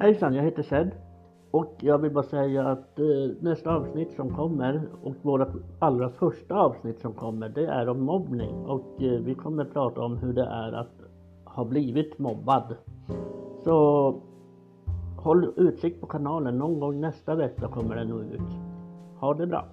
Hejsan, jag heter Sed. Och jag vill bara säga att eh, nästa avsnitt som kommer och vårt allra första avsnitt som kommer det är om mobbning och eh, vi kommer prata om hur det är att ha blivit mobbad. Så håll utkik på kanalen, någon gång nästa vecka kommer den nog ut. Ha det bra!